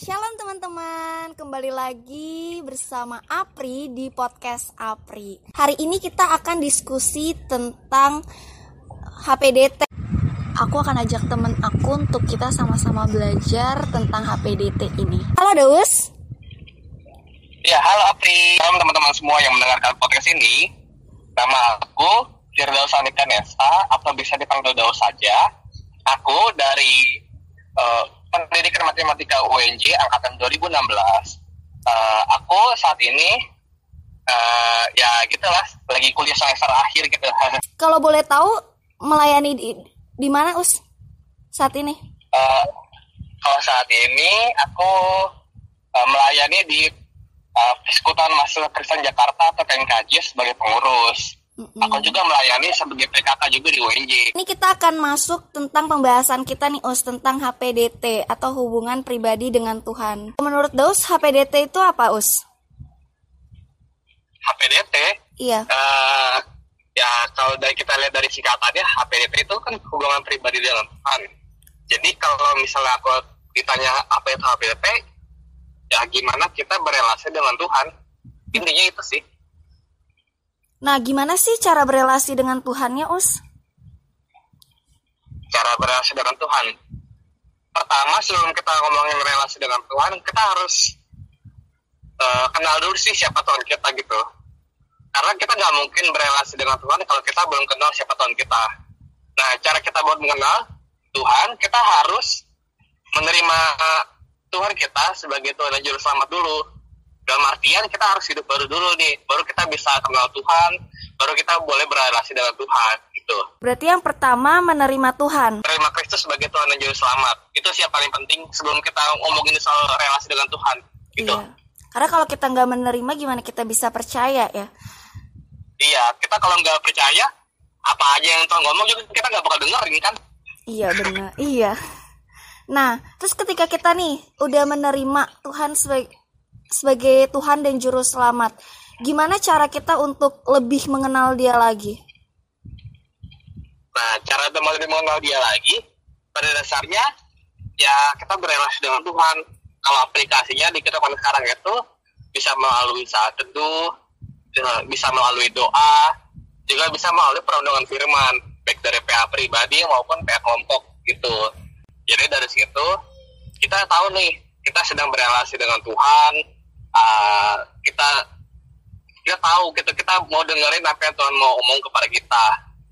Shalom teman-teman, kembali lagi bersama Apri di podcast Apri. Hari ini kita akan diskusi tentang HPDT. Aku akan ajak temen aku untuk kita sama-sama belajar tentang HPDT ini. Halo Daus. Ya, halo Apri. Salam teman-teman semua yang mendengarkan podcast ini. Nama aku Firdaus Anika Nesa, atau bisa dipanggil Daus saja. Aku dari uh, Pendidikan Matematika UNJ angkatan 2016. Uh, aku saat ini uh, ya gitulah lagi kuliah semester akhir gitu. Kalau boleh tahu melayani di, di mana Us saat ini? Uh, kalau saat ini aku uh, melayani di uh, Persekutuan Mahasiswa Kristen Jakarta atau PNKJ sebagai pengurus. Mm-mm. Aku juga melayani sebagai PKK juga di UNJ. Ini kita akan masuk tentang pembahasan kita nih Us tentang HPDT atau hubungan pribadi dengan Tuhan. Menurut Daus HPDT itu apa Us? HPDT? Iya. Uh, ya kalau dari kita lihat dari singkatannya HPDT itu kan hubungan pribadi dengan Tuhan. Jadi kalau misalnya aku ditanya apa itu HPDT, ya gimana kita berelasi dengan Tuhan? Intinya itu sih. Nah, gimana sih cara berelasi dengan Tuhannya, Us? Cara berelasi dengan Tuhan. Pertama, sebelum kita ngomongin relasi dengan Tuhan, kita harus uh, kenal dulu sih siapa Tuhan kita gitu. Karena kita nggak mungkin berelasi dengan Tuhan kalau kita belum kenal siapa Tuhan kita. Nah, cara kita buat mengenal Tuhan, kita harus menerima Tuhan kita sebagai Tuhan dan Juru Selamat dulu dalam artian kita harus hidup baru dulu nih baru kita bisa kenal Tuhan baru kita boleh berrelasi dengan Tuhan gitu. Berarti yang pertama menerima Tuhan. Menerima Kristus sebagai Tuhan dan Juru Selamat. Itu sih yang paling penting sebelum kita ngomongin soal relasi dengan Tuhan gitu. Iya. karena kalau kita nggak menerima gimana kita bisa percaya ya? Iya kita kalau nggak percaya apa aja yang Tuhan ngomong juga kita nggak bakal dengar ini kan? Iya benar. Iya. Nah terus ketika kita nih udah menerima Tuhan sebagai sebagai Tuhan dan Juru Selamat. Gimana cara kita untuk lebih mengenal Dia lagi? Nah, cara untuk lebih mengenal Dia lagi, pada dasarnya ya kita berrelasi dengan Tuhan. Kalau aplikasinya di kita sekarang itu bisa melalui saat teduh, bisa melalui doa, juga bisa melalui perundungan firman, baik dari PA pribadi maupun PA kelompok gitu. Jadi dari situ kita tahu nih kita sedang berrelasi dengan Tuhan, uh, kita kita tahu gitu kita mau dengerin apa yang Tuhan mau omong kepada kita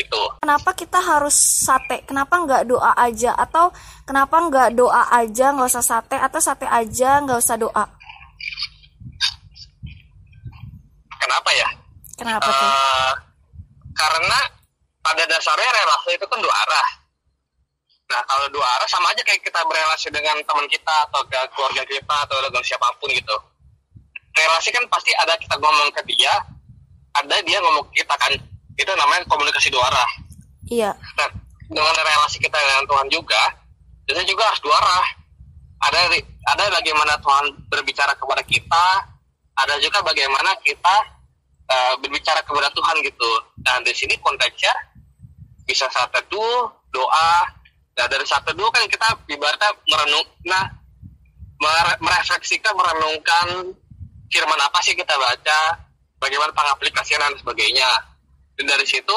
gitu. Kenapa kita harus sate? Kenapa nggak doa aja? Atau kenapa nggak doa aja nggak usah sate? Atau sate aja nggak usah doa? Kenapa ya? Kenapa tuh? Uh, karena pada dasarnya relasi itu kan dua arah. Nah kalau dua arah sama aja kayak kita berrelasi dengan teman kita atau ke keluarga kita atau dengan siapa pun gitu relasi kan pasti ada kita ngomong ke dia ada dia ngomong ke kita kan. Itu namanya komunikasi dua arah. Iya. Nah dengan relasi kita dengan Tuhan juga itu juga harus dua arah. Ada ada bagaimana Tuhan berbicara kepada kita ada juga bagaimana kita uh, berbicara kepada Tuhan gitu. Nah di sini konteksnya bisa saat teduh doa. Nah dari saat teduh kan kita ibaratnya merenung nah merefleksikan merenungkan firman apa sih kita baca, bagaimana pengaplikasian dan sebagainya. Dan dari situ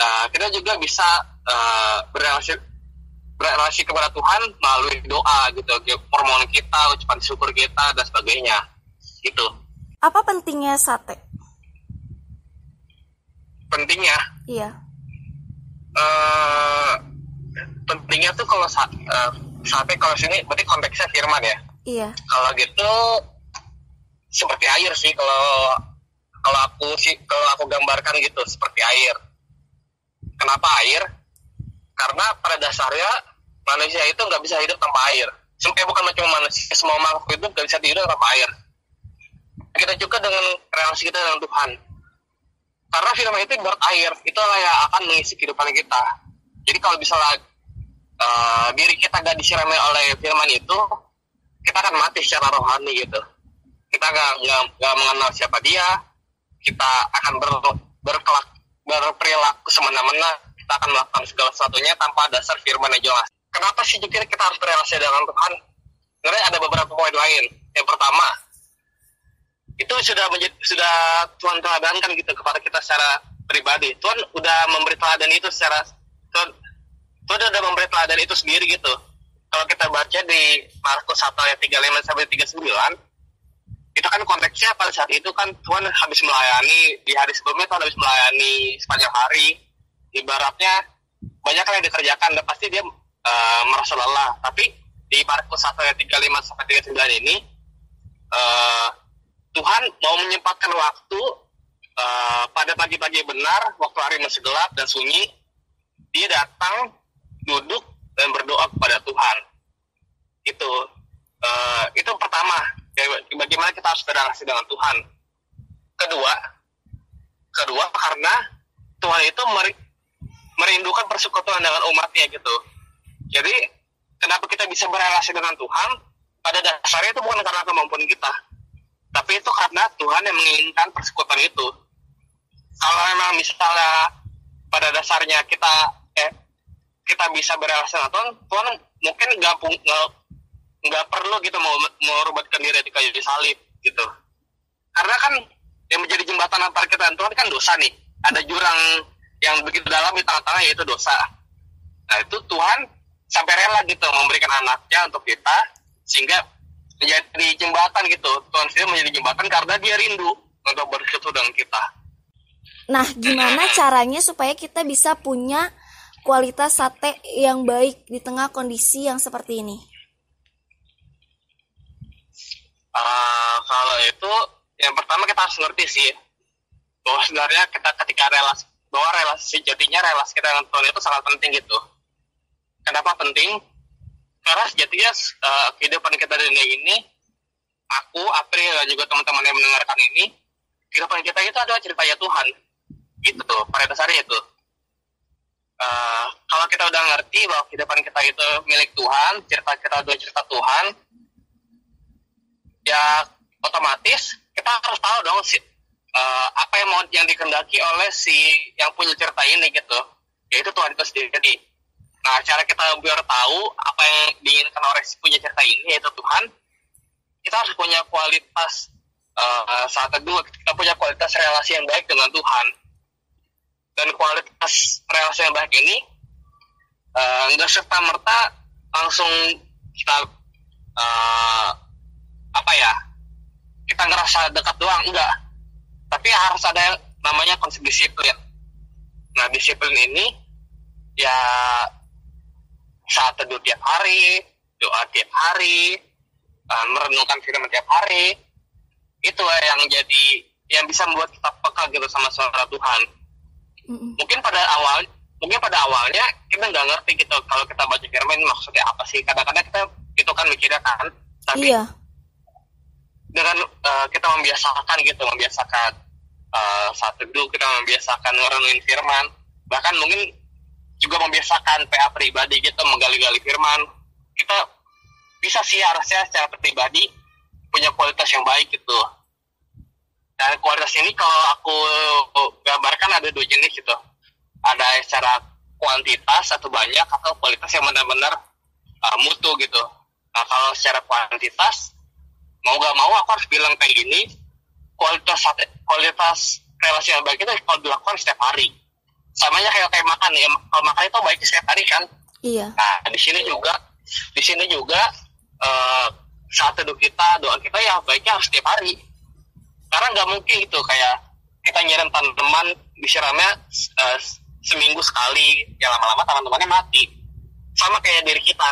uh, kita juga bisa uh, berrelasi berrelasi kepada Tuhan melalui doa gitu, permohonan kita, ucapan syukur kita dan sebagainya. Gitu. Apa pentingnya sate? Pentingnya? Iya. Uh, pentingnya tuh kalau uh, sate kalau sini berarti konteksnya firman ya. Iya. Kalau gitu seperti air sih kalau kalau aku sih kalau aku gambarkan gitu seperti air. Kenapa air? Karena pada dasarnya manusia itu nggak bisa hidup tanpa air. Eh bukan cuma manusia, semua makhluk itu nggak bisa hidup tanpa air. Kita juga dengan relasi kita dengan Tuhan. Karena firman itu ibarat air, itu yang akan mengisi kehidupan kita. Jadi kalau misalnya uh, diri kita nggak disirami oleh firman itu, kita akan mati secara rohani gitu kita nggak nggak mengenal siapa dia kita akan ber, berkelak berperilaku semena-mena kita akan melakukan segala sesuatunya tanpa dasar firman yang jelas kenapa sih juga kita harus berrelasi dengan Tuhan sebenarnya ada beberapa lain. Yang pertama, itu sudah menjadi, sudah Tuhan teladankan gitu kepada kita secara pribadi. Tuhan udah memberi teladan itu secara Tuhan, Tuhan udah memberi teladan itu sendiri gitu. Kalau kita baca di Markus 1 ayat 35 sampai 39, itu kan konteksnya pada saat itu kan Tuhan habis melayani di hari sebelumnya Tuhan habis melayani sepanjang hari. Ibaratnya banyak yang dikerjakan dan pasti dia uh, merasa lelah. Tapi di Markus 1 ayat 35 sampai 39 ini uh, Tuhan mau menyempatkan waktu uh, pada pagi-pagi benar, waktu hari masih gelap dan sunyi, dia datang, duduk dan berdoa kepada Tuhan. Itu uh, itu pertama, bagaimana kita harus berrelasi dengan Tuhan. Kedua, kedua karena Tuhan itu meri, merindukan persekutuan dengan umatnya gitu. Jadi kenapa kita bisa berrelasi dengan Tuhan? Pada dasarnya itu bukan karena kemampuan kita, tapi itu karena Tuhan yang menginginkan persekutuan itu kalau memang misalnya pada dasarnya kita eh kita bisa berrelasi dengan Tuhan Tuhan mungkin nggak nggak perlu gitu mau merubatkan diri di kayu salib gitu. Karena kan yang menjadi jembatan antara kita dan Tuhan kan dosa nih. Ada jurang yang begitu dalam di tengah-tengah yaitu dosa. Nah itu Tuhan sampai rela gitu memberikan anaknya untuk kita sehingga menjadi jembatan gitu. Tuhan sendiri menjadi jembatan karena dia rindu untuk bersekutu dengan kita. Nah gimana caranya supaya kita bisa punya kualitas sate yang baik di tengah kondisi yang seperti ini uh, kalau itu yang pertama kita harus ngerti sih bahwa sebenarnya kita ketika relasi bahwa relasi jadinya relasi kita dengan Tuhan itu sangat penting gitu. Kenapa penting? Karena sejatinya uh, kehidupan kita di dunia ini aku April dan juga teman-teman yang mendengarkan ini kehidupan kita itu adalah ceritanya Tuhan. Gitu tuh pada dasarnya itu. Uh, kalau kita udah ngerti bahwa kehidupan kita itu milik Tuhan cerita kita adalah cerita Tuhan ya otomatis kita harus tahu dong si, uh, apa yang mau yang dikendaki oleh si yang punya cerita ini gitu yaitu Tuhan itu sendiri Nah, cara kita biar tahu apa yang diinginkan oleh si punya cerita ini yaitu Tuhan, kita harus punya kualitas uh, saat kedua kita punya kualitas relasi yang baik dengan Tuhan. Dan kualitas relasi yang baik ini nggak uh, serta merta langsung kita uh, apa ya kita ngerasa dekat doang enggak tapi harus ada yang namanya konsep disiplin nah disiplin ini ya saat teduh tiap hari, doa tiap hari, uh, merenungkan firman tiap hari, itu yang jadi yang bisa membuat kita peka gitu sama suara Tuhan. Mm-hmm. Mungkin pada awal, mungkin pada awalnya kita nggak ngerti gitu kalau kita baca firman maksudnya apa sih. Kadang-kadang kita itu kan mikirnya kan, tapi iya. Dengan uh, kita membiasakan gitu, membiasakan uh, saat teduh kita membiasakan merenungin firman, bahkan mungkin juga membiasakan PA pribadi gitu menggali-gali firman. Kita bisa sih harusnya secara pribadi punya kualitas yang baik gitu. Dan kualitas ini kalau aku gambarkan ada dua jenis gitu. Ada secara kuantitas atau banyak atau kualitas yang benar-benar uh, mutu gitu. Nah kalau secara kuantitas mau gak mau aku harus bilang kayak gini kualitas kualitas relasi yang baik itu kalau dilakukan setiap hari. Samanya kayak kayak makan ya kalau makan itu baiknya setiap hari kan. Iya. Nah di sini juga di sini juga uh, saat teduh kita doa kita ya baiknya harus setiap hari. Karena nggak mungkin gitu kayak kita nyiram tanaman disiramnya uh, seminggu sekali ya lama-lama tanaman-tanamannya mati. Sama kayak diri kita.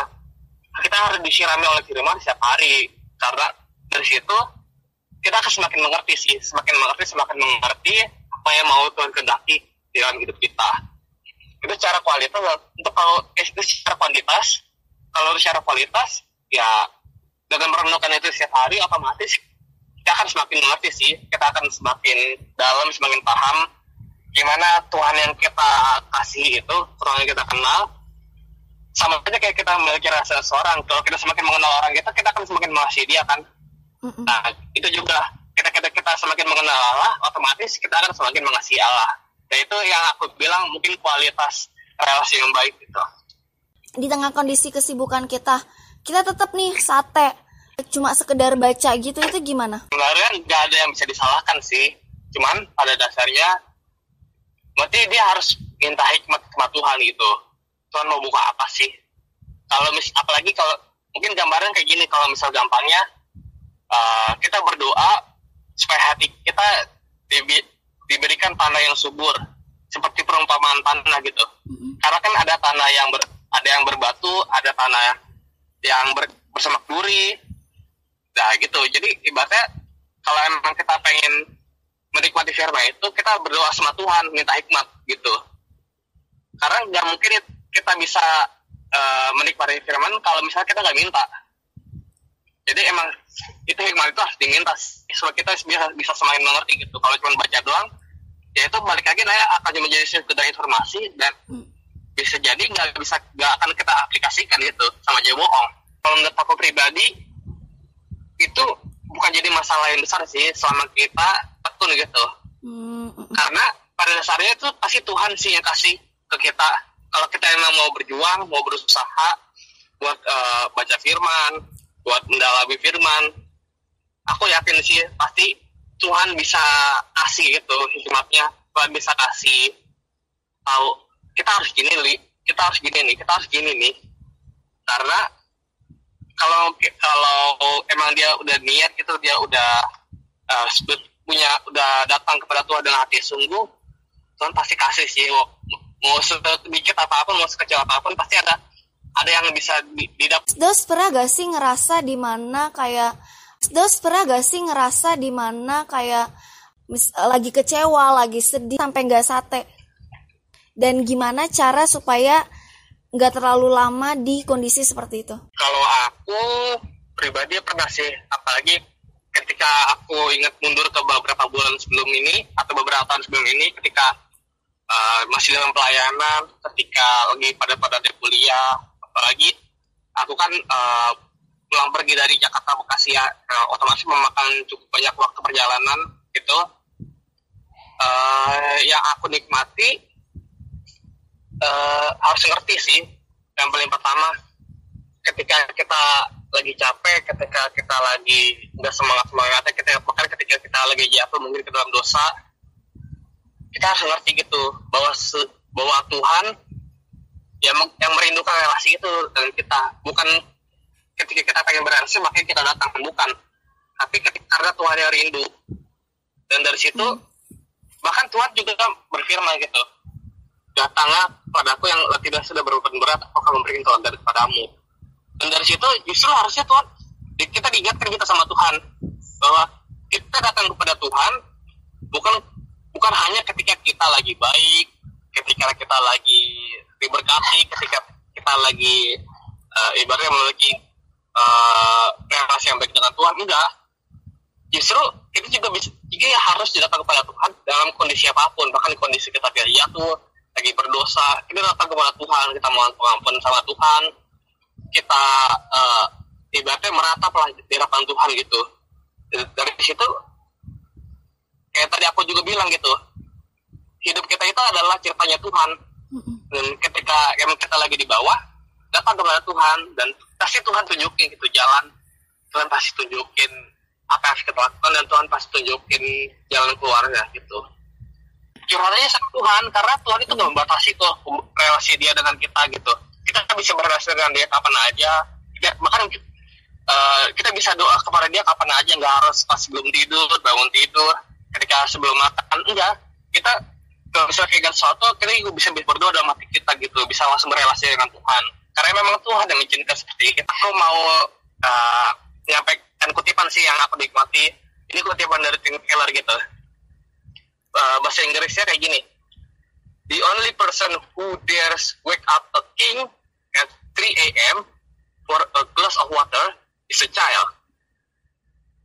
Kita harus disirami oleh firman setiap hari karena dari situ kita akan semakin mengerti sih. Semakin mengerti semakin mengerti apa yang mau Tuhan kendaki dalam hidup kita. Itu secara kualitas untuk kalau itu secara kuantitas. Kalau secara kualitas ya dengan merenungkan itu setiap hari otomatis kita akan semakin mengerti sih. Kita akan semakin dalam semakin paham gimana Tuhan yang kita kasih itu Tuhan yang kita kenal. Sama aja kayak kita memiliki rasa seorang kalau kita semakin mengenal orang kita kita akan semakin mengasihi dia kan nah itu juga kita kita kita semakin mengenal Allah otomatis kita akan semakin mengasihi Allah Nah itu yang aku bilang mungkin kualitas relasi yang baik gitu. Di tengah kondisi kesibukan kita, kita tetap nih sate. cuma sekedar baca gitu itu gimana? Sebenarnya nggak ada yang bisa disalahkan sih. Cuman pada dasarnya berarti dia harus minta hikmat sama Tuhan gitu. Tuhan mau buka apa sih? Kalau mis apalagi kalau mungkin gambaran kayak gini kalau misal gampangnya uh, kita berdoa supaya hati kita di, diberikan tanah yang subur seperti perumpamaan tanah gitu. Mm-hmm. Karena kan ada tanah yang ber, ada yang berbatu, ada tanah yang ber, bersemak duri. Nah gitu. Jadi ibaratnya kalau emang kita pengen menikmati firman itu kita berdoa sama Tuhan minta hikmat gitu. Karena nggak mungkin kita bisa uh, menikmati firman kalau misalnya kita nggak minta. Jadi emang itu hikmat itu harus diminta supaya kita bisa bisa semakin mengerti gitu. Kalau cuma baca doang, ya itu balik lagi nah akan menjadi sekedar informasi dan hmm. bisa jadi nggak bisa nggak akan kita aplikasikan gitu sama aja bohong kalau menurut aku pribadi itu bukan jadi masalah yang besar sih selama kita tekun gitu hmm. karena pada dasarnya itu pasti Tuhan sih yang kasih ke kita kalau kita emang mau berjuang mau berusaha buat uh, baca firman buat mendalami firman. Aku yakin sih pasti Tuhan bisa kasih gitu hikmatnya. Tuhan bisa kasih tahu kita harus gini nih kita harus gini nih kita harus gini nih. Karena kalau kalau emang dia udah niat itu dia udah uh, punya udah datang kepada Tuhan dengan hati sungguh Tuhan pasti kasih sih. Mau, mau sedikit apa pun mau sekecil apa pun pasti ada ada yang bisa didapat. Terus pernah gak sih ngerasa di mana kayak Dos pernah gak sih ngerasa di mana kayak mis, lagi kecewa, lagi sedih sampai nggak sate? Dan gimana cara supaya nggak terlalu lama di kondisi seperti itu? Kalau aku pribadi pernah sih, apalagi ketika aku ingat mundur ke beberapa bulan sebelum ini atau beberapa tahun sebelum ini, ketika uh, masih dalam pelayanan, ketika lagi pada pada kuliah, apalagi aku kan uh, pulang pergi dari Jakarta Bekasi ya nah, otomatis memakan cukup banyak waktu perjalanan gitu. Uh, yang aku nikmati uh, harus ngerti sih yang paling pertama ketika kita lagi capek ketika kita lagi nggak semangat semangatnya kita bahkan ketika kita lagi jatuh mungkin ke dalam dosa kita harus ngerti gitu bahwa bahwa Tuhan yang yang merindukan relasi itu dengan kita. Bukan ketika kita pengen berhasil makanya kita datang. Bukan. Tapi ketika karena Tuhan yang rindu. Dan dari situ bahkan Tuhan juga berfirman gitu. Datanglah padaku yang tidak sudah berupan berat aku akan memberikan Tuhan daripadamu. Dan dari situ justru harusnya Tuhan kita diingatkan kita sama Tuhan. Bahwa kita datang kepada Tuhan bukan bukan hanya ketika kita lagi baik ketika kita lagi diberkati ketika kita lagi uh, ibaratnya memiliki uh, relasi yang baik dengan Tuhan enggak. Justru itu juga bisa juga ya harus datang kepada Tuhan dalam kondisi apa pun bahkan kondisi kita lagi jatuh lagi berdosa kita datang kepada Tuhan kita mohon pengampun sama Tuhan kita uh, ibaratnya meratap lah di hadapan Tuhan gitu. Dari situ kayak tadi aku juga bilang gitu hidup kita itu adalah ceritanya Tuhan dan ketika yang kita lagi di bawah datang kepada Tuhan dan pasti Tuhan tunjukin gitu jalan. Tuhan pasti tunjukin apa yang harus kita lakukan dan Tuhan pasti tunjukin jalan keluarnya gitu. Curhatannya sama Tuhan karena Tuhan itu gak membatasi tuh relasi dia dengan kita gitu. Kita bisa berrelasi dengan dia kapan aja. Ya, bahkan uh, kita bisa doa kepada dia kapan aja nggak harus pas sebelum tidur bangun tidur ketika sebelum makan enggak. Kita kalau bisa kayak sesuatu kita juga bisa berdoa dalam hati kita gitu. Bisa langsung berrelasi dengan Tuhan. Karena memang Tuhan yang mengizinkan seperti itu aku mau uh, menyampaikan kutipan sih yang aku nikmati. Ini kutipan dari Tim Keller gitu. Uh, bahasa Inggrisnya kayak gini. The only person who dares wake up a king at 3 a.m. for a glass of water is a child.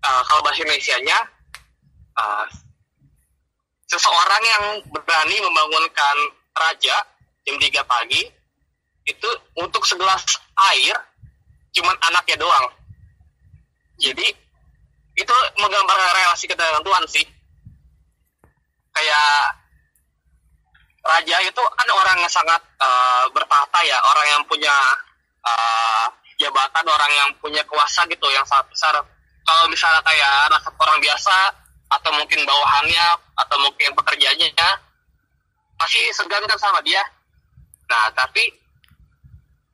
Uh, kalau bahasa Indonesia-nya uh, seseorang yang berani membangunkan raja jam 3 pagi itu untuk segelas air cuman anaknya doang. Jadi itu menggambarkan relasi kita dengan Tuhan sih. Kayak raja itu kan orang yang sangat uh, bertahta ya orang yang punya uh, jabatan orang yang punya kuasa gitu yang sangat besar. Kalau misalnya kayak anak orang biasa atau mungkin bawahannya atau mungkin pekerjaannya masih segan kan sama dia. Nah tapi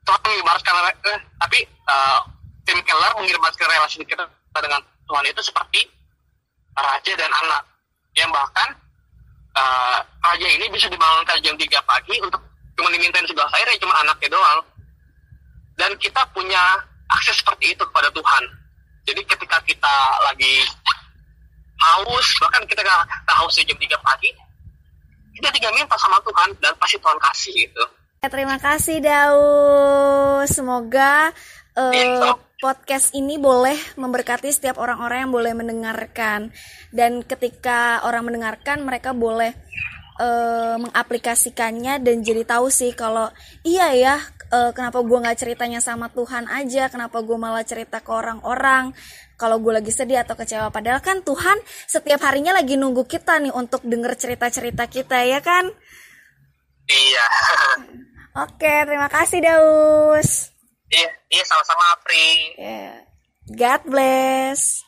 Tuhan mengibaratkan eh, tapi uh, Tim Keller mengibaratkan relasi kita dengan Tuhan itu seperti raja dan anak yang bahkan uh, raja ini bisa dibangunkan jam 3 pagi untuk cuma dimintain sebelah saya ya cuma anaknya doang. Dan kita punya akses seperti itu kepada Tuhan. Jadi ketika kita lagi haus bahkan kita nggak haus jam 3 pagi kita tinggal minta sama Tuhan dan pasti Tuhan kasih gitu. Terima kasih Daus. Semoga uh, podcast ini boleh memberkati setiap orang-orang yang boleh mendengarkan. Dan ketika orang mendengarkan mereka boleh uh, mengaplikasikannya dan jadi tahu sih kalau iya ya uh, kenapa gue nggak ceritanya sama Tuhan aja kenapa gue malah cerita ke orang-orang kalau gue lagi sedih atau kecewa padahal kan Tuhan setiap harinya lagi nunggu kita nih untuk denger cerita-cerita kita ya kan iya oke terima kasih Daus Iya, iya sama-sama Apri. Yeah. God bless.